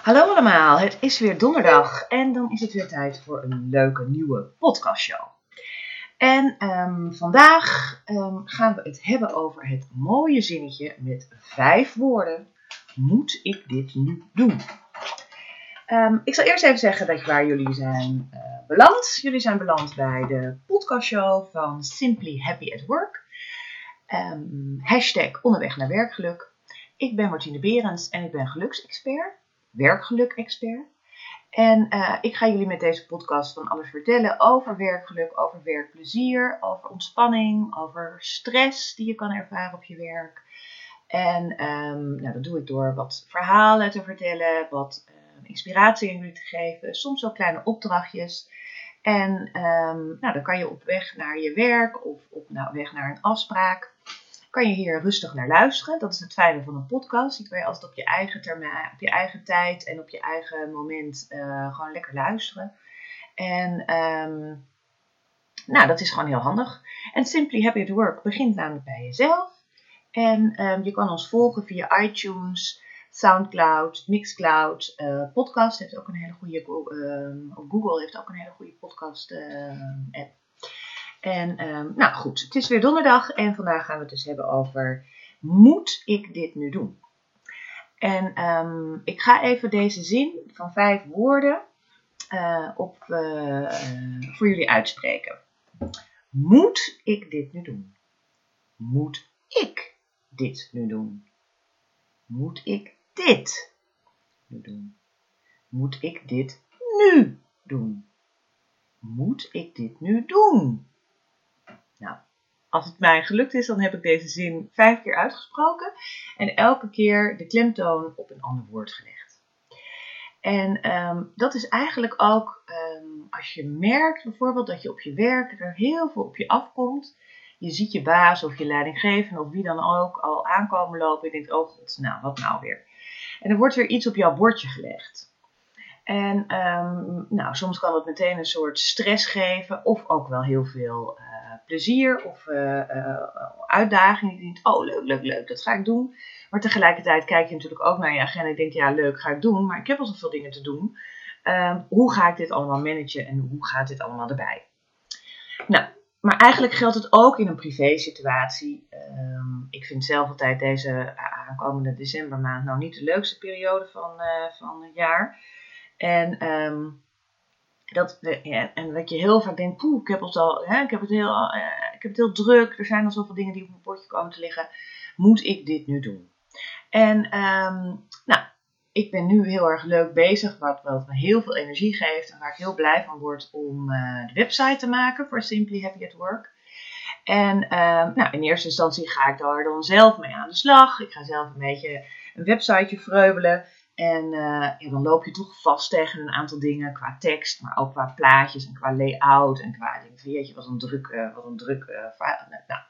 Hallo allemaal, het is weer donderdag en dan is het weer tijd voor een leuke nieuwe podcastshow. En ehm, vandaag ehm, gaan we het hebben over het mooie zinnetje met vijf woorden. Moet ik dit nu doen? Ehm, ik zal eerst even zeggen dat waar jullie zijn eh, beland. Jullie zijn beland bij de podcastshow van Simply Happy at Work. hashtag onderweg naar werkgeluk. Ik ben Martine Berends en ik ben geluksexpert werkgeluk-expert. En uh, ik ga jullie met deze podcast van alles vertellen over werkgeluk, over werkplezier, over ontspanning, over stress die je kan ervaren op je werk. En um, nou, dat doe ik door wat verhalen te vertellen, wat uh, inspiratie in jullie te geven, soms ook kleine opdrachtjes. En um, nou, dan kan je op weg naar je werk of op nou, weg naar een afspraak kan je hier rustig naar luisteren. Dat is het fijne van een podcast. Die kan je altijd op je eigen termijn, op je eigen tijd en op je eigen moment uh, gewoon lekker luisteren. En um, nou, dat is gewoon heel handig. En Simply Happy at Work begint namelijk bij jezelf. En um, je kan ons volgen via iTunes, Soundcloud, Mixcloud. Uh, podcast heeft ook een hele goede. Uh, Google heeft ook een hele goede podcast app. En um, nou goed, het is weer donderdag en vandaag gaan we het dus hebben over moet ik dit nu doen? En um, ik ga even deze zin van vijf woorden uh, op, uh, voor jullie uitspreken. Moet ik dit nu doen? Moet ik dit nu doen? Moet ik dit nu doen? Moet ik dit nu doen? Moet ik dit nu doen? Als het mij gelukt is, dan heb ik deze zin vijf keer uitgesproken en elke keer de klemtoon op een ander woord gelegd. En um, dat is eigenlijk ook um, als je merkt bijvoorbeeld dat je op je werk er heel veel op je afkomt. Je ziet je baas of je leidinggevende of wie dan ook al aankomen lopen en denkt, oh god, nou wat nou weer. En er wordt weer iets op jouw bordje gelegd. En um, nou, soms kan het meteen een soort stress geven of ook wel heel veel plezier of uh, uh, uitdaging. Je denkt, oh leuk, leuk, leuk, dat ga ik doen. Maar tegelijkertijd kijk je natuurlijk ook naar je agenda en denk, ja leuk, ga ik doen. Maar ik heb al zoveel dingen te doen. Um, hoe ga ik dit allemaal managen en hoe gaat dit allemaal erbij? Nou, maar eigenlijk geldt het ook in een privé situatie. Um, ik vind zelf altijd deze aankomende decembermaand nou niet de leukste periode van, uh, van het jaar. En um, dat, en dat je heel vaak denkt, poeh, ik heb het al, hè, ik heb het heel, uh, ik heb het heel druk. Er zijn al zoveel dingen die op mijn bordje komen te liggen. Moet ik dit nu doen? En um, nou, ik ben nu heel erg leuk bezig, wat, wat me heel veel energie geeft en waar ik heel blij van word om uh, de website te maken voor Simply Happy at Work. En uh, nou, in eerste instantie ga ik daar dan zelf mee aan de slag. Ik ga zelf een beetje een websiteje vreubelen. En ja, dan loop je toch vast tegen een aantal dingen qua tekst, maar ook qua plaatjes en qua layout en qua denk je, wat een druk, uh, wat een druk uh, nou.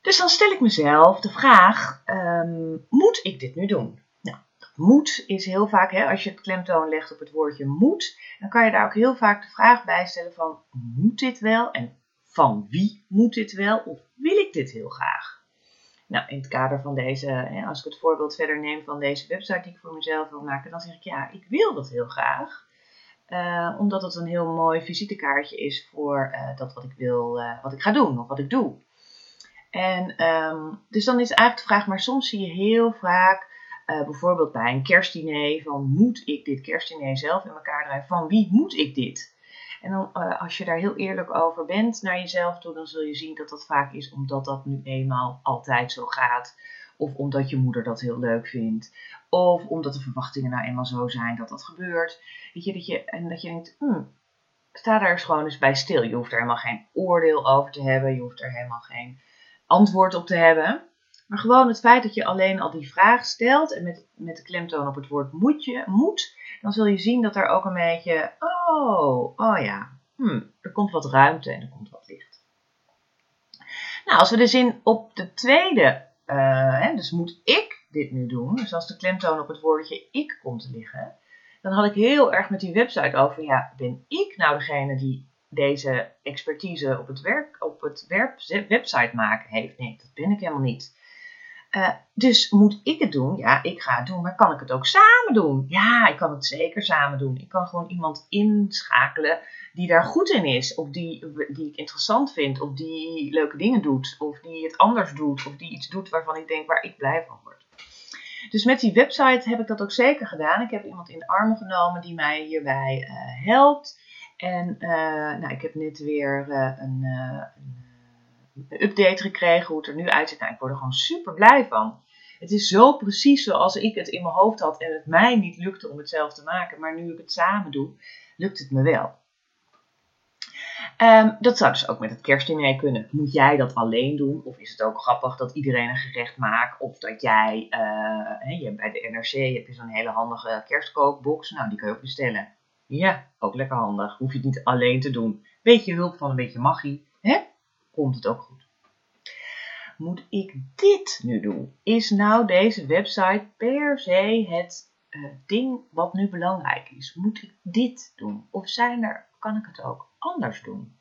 Dus dan stel ik mezelf de vraag, um, moet ik dit nu doen? Nou, moet is heel vaak, hè, als je het klemtoon legt op het woordje moet, dan kan je daar ook heel vaak de vraag bij stellen van, moet dit wel? En van wie moet dit wel? Of wil ik dit heel graag? Nou, in het kader van deze, als ik het voorbeeld verder neem van deze website die ik voor mezelf wil maken, dan zeg ik ja, ik wil dat heel graag. Uh, omdat het een heel mooi visitekaartje is voor uh, dat wat ik wil, uh, wat ik ga doen of wat ik doe. En um, dus dan is eigenlijk de vraag, maar soms zie je heel vaak, bijvoorbeeld bij een kerstdiner, van moet ik dit kerstdiner zelf in elkaar draaien? Van wie moet ik dit? En dan, uh, als je daar heel eerlijk over bent naar jezelf toe, dan zul je zien dat dat vaak is omdat dat nu eenmaal altijd zo gaat. Of omdat je moeder dat heel leuk vindt. Of omdat de verwachtingen nou eenmaal zo zijn dat dat gebeurt. Weet je, dat je, en dat je denkt, hmm, sta daar eens gewoon eens bij stil. Je hoeft er helemaal geen oordeel over te hebben. Je hoeft er helemaal geen antwoord op te hebben. Maar gewoon het feit dat je alleen al die vraag stelt en met, met de klemtoon op het woord moet je, moet, dan zul je zien dat er ook een beetje, oh, oh ja, hmm, er komt wat ruimte en er komt wat licht. Nou, als we de zin op de tweede, uh, hè, dus moet ik dit nu doen, dus als de klemtoon op het woordje ik komt te liggen, dan had ik heel erg met die website over, ja, ben ik nou degene die deze expertise op het, werk, op het website maken heeft? Nee, dat ben ik helemaal niet. Uh, dus moet ik het doen? Ja, ik ga het doen, maar kan ik het ook samen doen? Ja, ik kan het zeker samen doen. Ik kan gewoon iemand inschakelen die daar goed in is, of die, die ik interessant vind, of die leuke dingen doet, of die het anders doet, of die iets doet waarvan ik denk waar ik blij van word. Dus met die website heb ik dat ook zeker gedaan. Ik heb iemand in de armen genomen die mij hierbij uh, helpt. En uh, nou, ik heb net weer een, een, update gekregen hoe het er nu uitziet. Nou, ik word er gewoon super blij van. Het is zo precies zoals ik het in mijn hoofd had en het mij niet lukte om het zelf te maken. Maar nu ik het samen doe, lukt het me wel. Um, dat zou dus ook met het kerstdiner kunnen. Moet jij dat alleen doen? Of is het ook grappig dat iedereen een gerecht maakt? Of dat jij, uh, je, bij de NRC heb je zo'n hele handige kerstkookbox. Nou, die kun je ook bestellen. Ja, ook lekker handig. Hoef je het niet alleen te doen. Beetje hulp van een beetje magie. Hè? Komt het ook goed. Moet ik dit nu doen? Is nou deze website per se het uh, ding wat nu belangrijk is? Moet ik dit doen? Of zijn er, kan ik het ook anders doen?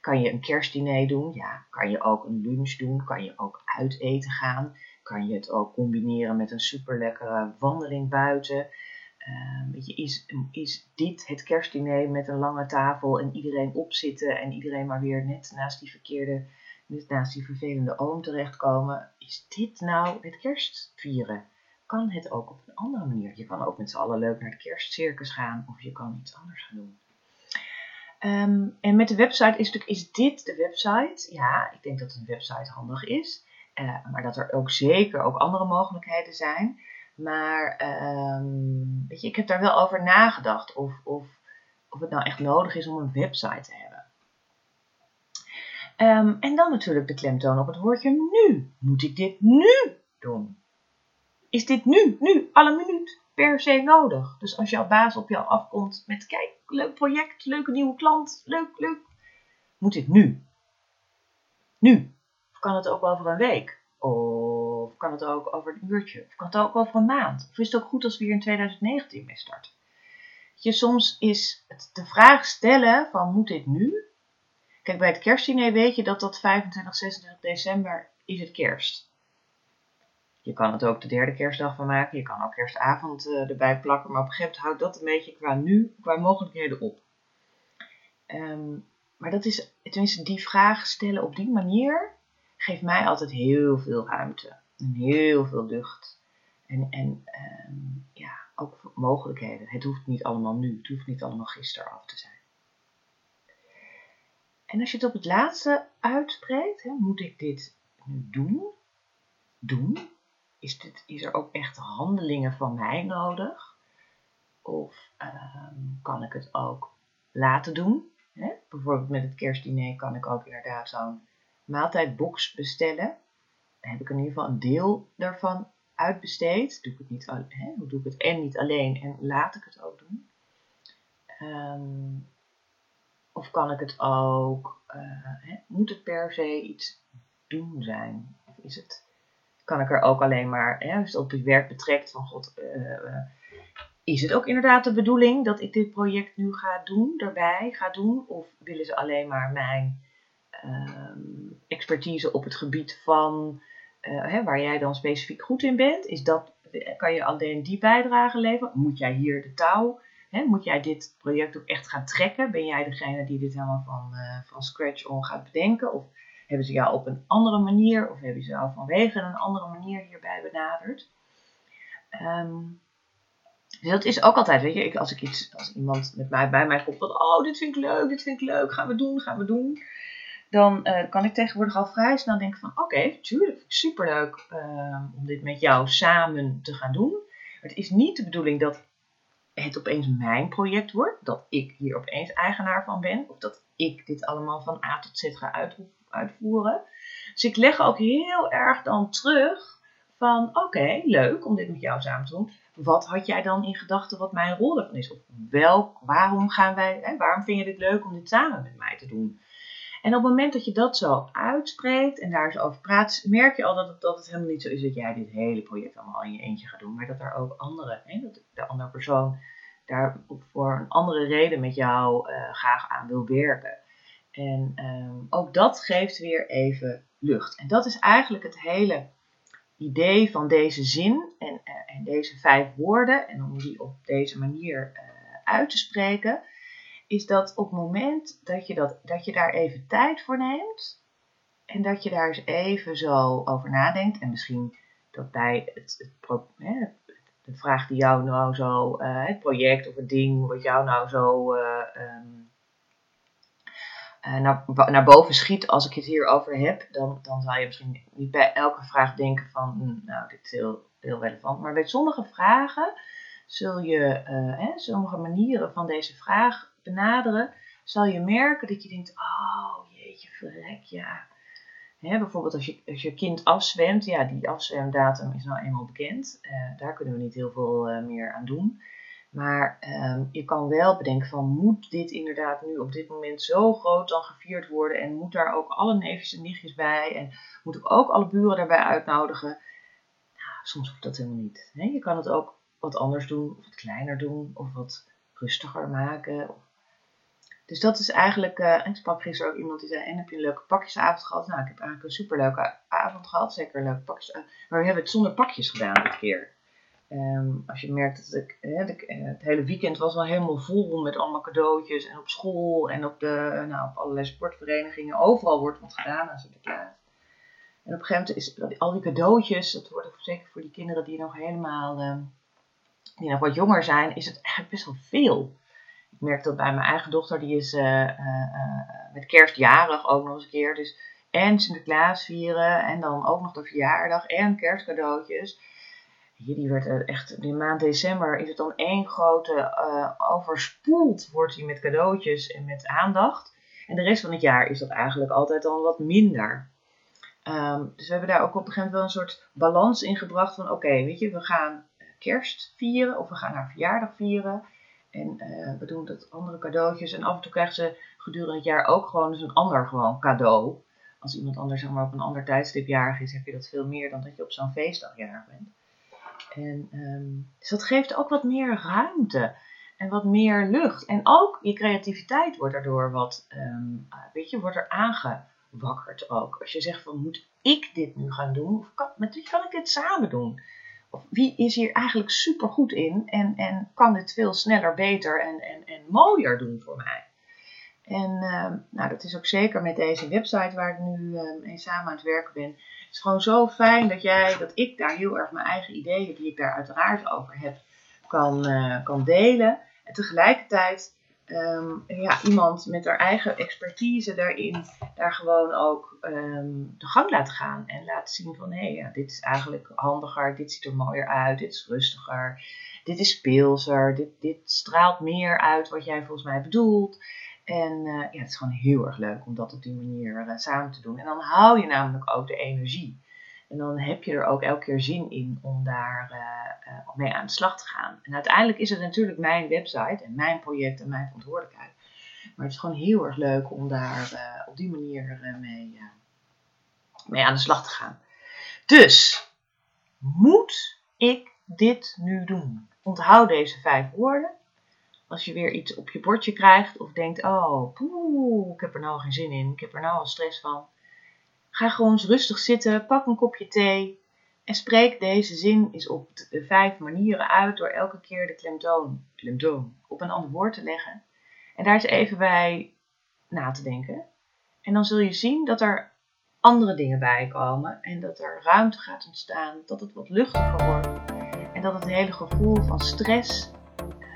Kan je een kerstdiner doen? Ja. Kan je ook een lunch doen? Kan je ook uit eten gaan? Kan je het ook combineren met een super lekkere wandeling buiten? Uh, weet je, is, is dit het kerstdiner met een lange tafel en iedereen opzitten en iedereen maar weer net naast die verkeerde, net naast die vervelende oom terechtkomen? Is dit nou het kerstvieren? Kan het ook op een andere manier? Je kan ook met z'n allen leuk naar de kerstcircus gaan of je kan iets anders gaan doen. Um, en met de website is natuurlijk, is dit de website? Ja, ik denk dat een website handig is. Uh, maar dat er ook zeker ook andere mogelijkheden zijn. Maar um, weet je, ik heb daar wel over nagedacht of, of, of het nou echt nodig is om een website te hebben. Um, en dan natuurlijk de klemtoon op het woordje nu. Moet ik dit nu doen? Is dit nu, nu, alle minuut? per se nodig. Dus als jouw baas op jou afkomt met kijk, leuk project, leuke nieuwe klant, leuk, leuk. Moet dit nu? Nu. Of kan het ook over een week? Of kan het ook over een uurtje? Of kan het ook over een maand? Of is het ook goed als we hier in 2019 mee starten? Je, soms is het de vraag stellen van moet dit nu? Kijk, bij het kerstdiner weet je dat dat 25, 26 december is het kerst. Je kan het ook de derde kerstdag van maken. Je kan ook kerstavond uh, erbij plakken. Maar op een gegeven moment houdt dat een beetje qua nu, qua mogelijkheden op. Um, maar dat is, tenminste, die vraag stellen op die manier geeft mij altijd heel veel ruimte. En heel veel lucht. En, en um, ja, ook mogelijkheden. Het hoeft niet allemaal nu. Het hoeft niet allemaal gisteren af te zijn. En als je het op het laatste uitspreekt, hè, moet ik dit nu doen? Doen? is, dit, is er ook echt handelingen van mij nodig? Of um, kan ik het ook laten doen? Hè? Bijvoorbeeld met het kerstdiner kan ik ook inderdaad zo'n maaltijdbox bestellen. Heb ik in ieder geval een deel daarvan uitbesteed. Doe ik het niet, doe ik het en niet alleen en laat ik het ook doen? Um, of kan ik het ook, hè? moet het per se iets doen zijn? Of is het kan ik er ook alleen maar, als het op het werk betrekt, van god, uh, is het ook inderdaad de bedoeling dat ik dit project nu ga doen, daarbij ga doen? Of willen ze alleen maar mijn uh, expertise op het gebied van, uh, hè, waar jij dan specifiek goed in bent? Is dat, kan je alleen die bijdrage leveren? Moet jij hier de touw? Hè, moet jij dit project ook echt gaan trekken? Ben jij degene die dit helemaal van, van scratch on gaat bedenken? Of hebben ze jou op een andere manier of hebben ze jou vanwege een andere manier hierbij benaderd? Um, dus dat is ook altijd, weet je, ik, als ik iets, als iemand met mij bij mij komt van, oh, dit vind ik leuk, dit vind ik leuk, gaan we doen, gaan we doen. Dan uh, kan ik tegenwoordig al vrij snel denken van, oké, okay, tuurlijk, superleuk uh, om dit met jou samen te gaan doen. Maar het is niet de bedoeling dat het opeens mijn project wordt, dat ik hier opeens eigenaar van ben, of dat ik dit allemaal van A tot Z ga uitvoeren. Dus ik leg ook heel erg dan terug van oké, leuk om dit met jou samen te doen. Wat had jij dan in gedachten wat mijn rol ervan is? Of welk, waarom gaan wij, hè, waarom vind je dit leuk om dit samen met mij te doen? En op het moment dat je dat zo uitspreekt en daar zo over praat, merk je al dat het, dat het helemaal niet zo is dat jij dit hele project allemaal in je eentje gaat doen. Maar dat er ook andere, hè, dat de andere persoon daar voor een andere reden met jou uh, graag aan wil werken. En um, ook dat geeft weer even lucht. En dat is eigenlijk het hele idee van deze zin en, eh, en deze vijf woorden, en om die op deze manier uh, uit te spreken, is dat op het moment dat je, dat, dat je daar even tijd voor neemt en dat je daar eens even zo over nadenkt en misschien dat bij het, de vraag die jou nou zo, uh, het project of het ding wat jou nou zo uh, naar, naar boven schiet als ik het hierover heb, dan, dan zou je misschien niet bij elke vraag denken van, hm, nou, dit is heel, heel relevant. Maar bij sommige vragen zul je, hè, sommige manieren van deze vraag benaderen, zal je merken dat je denkt, oh jeetje verrek, ja. Hè, bijvoorbeeld als je, als je kind afzwemt, ja, die afzwemdatum is nou eenmaal bekend. Uh, daar kunnen we niet heel veel uh, meer aan doen. Maar um, je kan wel bedenken van, moet dit inderdaad nu op dit moment zo groot dan gevierd worden? En moet daar ook alle neefjes en nichtjes bij? En moet ik ook alle buren daarbij uitnodigen? Nou, soms hoeft dat helemaal niet. Hè? Je kan het ook wat anders doen, of wat kleiner doen, of wat rustiger maken. Of dus dat is eigenlijk, uh, ik sprak gisteren ook iemand die zei, en heb je een leuke pakjesavond gehad? Nou, ik heb eigenlijk een superleuke avond gehad, zeker leuke pakjes. Maar we hebben het zonder pakjes gedaan dit keer. Um, als je merkt dat ik, hè, eh, het hele weekend was wel helemaal vol met allemaal cadeautjes. En op school en op, de, nou, op allerlei sportverenigingen. Overal wordt wat gedaan aan Sinterklaas. En op een gegeven moment is al die cadeautjes, dat wordt zeker voor die kinderen die nog helemaal, uh, die nog wat jonger zijn, is het eigenlijk best wel veel merk dat bij mijn eigen dochter, die is uh, uh, met kerstjarig ook nog eens een keer. Dus en Sinterklaas vieren en dan ook nog de verjaardag en kerstcadeautjes. Hier, die werd echt, in de maand december is het dan één grote, overspoeld wordt hij met cadeautjes en met aandacht. En de rest van het jaar is dat eigenlijk altijd dan wat minder. Um, dus we hebben daar ook op een gegeven moment wel een soort balans in gebracht van oké, weet je, we gaan kerst vieren of we gaan haar verjaardag vieren. En we doen dat andere cadeautjes. En af en toe krijgen ze gedurende het jaar ook gewoon dus een ander gewoon cadeau. Als iemand anders zeg maar, op een ander tijdstip jarig is, heb je dat veel meer dan dat je op zo'n feestdag jarig bent. En, um, dus dat geeft ook wat meer ruimte en wat meer lucht. En ook je creativiteit wordt daardoor wat, um, weet je, wordt er aangewakkerd ook. Als je zegt van, moet ik dit nu gaan doen? Of met wie kan ik dit samen doen? Wie is hier eigenlijk super goed in en, en kan dit veel sneller, beter en, en, en mooier doen voor mij. En uh, nou, dat is ook zeker met deze website waar ik nu uh, mee samen aan het werken ben. Het is gewoon zo fijn dat jij, dat ik daar heel erg mijn eigen ideeën, die ik daar uiteraard over heb, kan, uh, kan delen. En tegelijkertijd um, ja, iemand met haar eigen expertise daarin, daar gewoon ook um, de gang laten gaan. En laten zien van, hé, hey, ja, dit is eigenlijk handiger, dit ziet er mooier uit, dit is rustiger, dit is speelser, dit, dit straalt meer uit wat jij volgens mij bedoelt. En uh, ja, het is gewoon heel erg leuk om dat op die manier uh, samen te doen. En dan hou je namelijk ook de energie. En dan heb je er ook elke keer zin in om daar uh, uh, mee aan de slag te gaan. En uiteindelijk is het natuurlijk mijn website en mijn project en mijn verantwoordelijkheid. Maar het is gewoon heel erg leuk om daar uh, op die manier mee, mee aan de slag te gaan. Dus, moet ik dit nu doen? Onthoud deze vijf woorden. Als je weer iets op je bordje krijgt of denkt, oh, ik heb er nou geen zin in, ik heb er nou al stress van Ga gewoon eens rustig zitten, pak een kopje thee en spreek deze zin eens op vijf manieren uit door elke keer de klemtoon, klemtoon op een ander woord te leggen. En daar eens even bij na te denken. En dan zul je zien dat er andere dingen bij komen en dat er ruimte gaat ontstaan, dat het wat luchtiger wordt en dat het hele gevoel van stress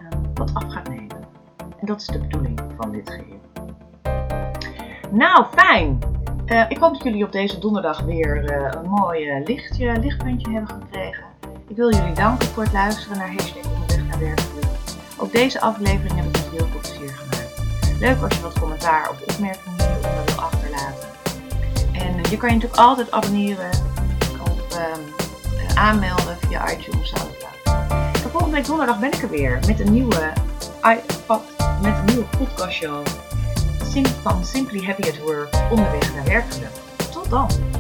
uh, wat af gaat nemen. En dat is de bedoeling van dit geheel. Nou, fijn! Uh, ik hoop dat jullie op deze donderdag weer uh, een mooi uh, lichtje, lichtpuntje hebben gekregen. Ik wil jullie danken voor het luisteren naar hashtag onderweg naar werkgeluk. Ook deze aflevering heb ik met heel veel plezier gemaakt. Leuk als je wat commentaar of opmerkingen hieronder wil achterlaten. En je kan je natuurlijk altijd abonneren of um, aanmelden via iTunes of SoundCloud. En volgende week donderdag ben ik er weer met een nieuwe, iPad, met een nieuwe van Simply Happy at Work onderweg naar werkgeluk. Tot dan!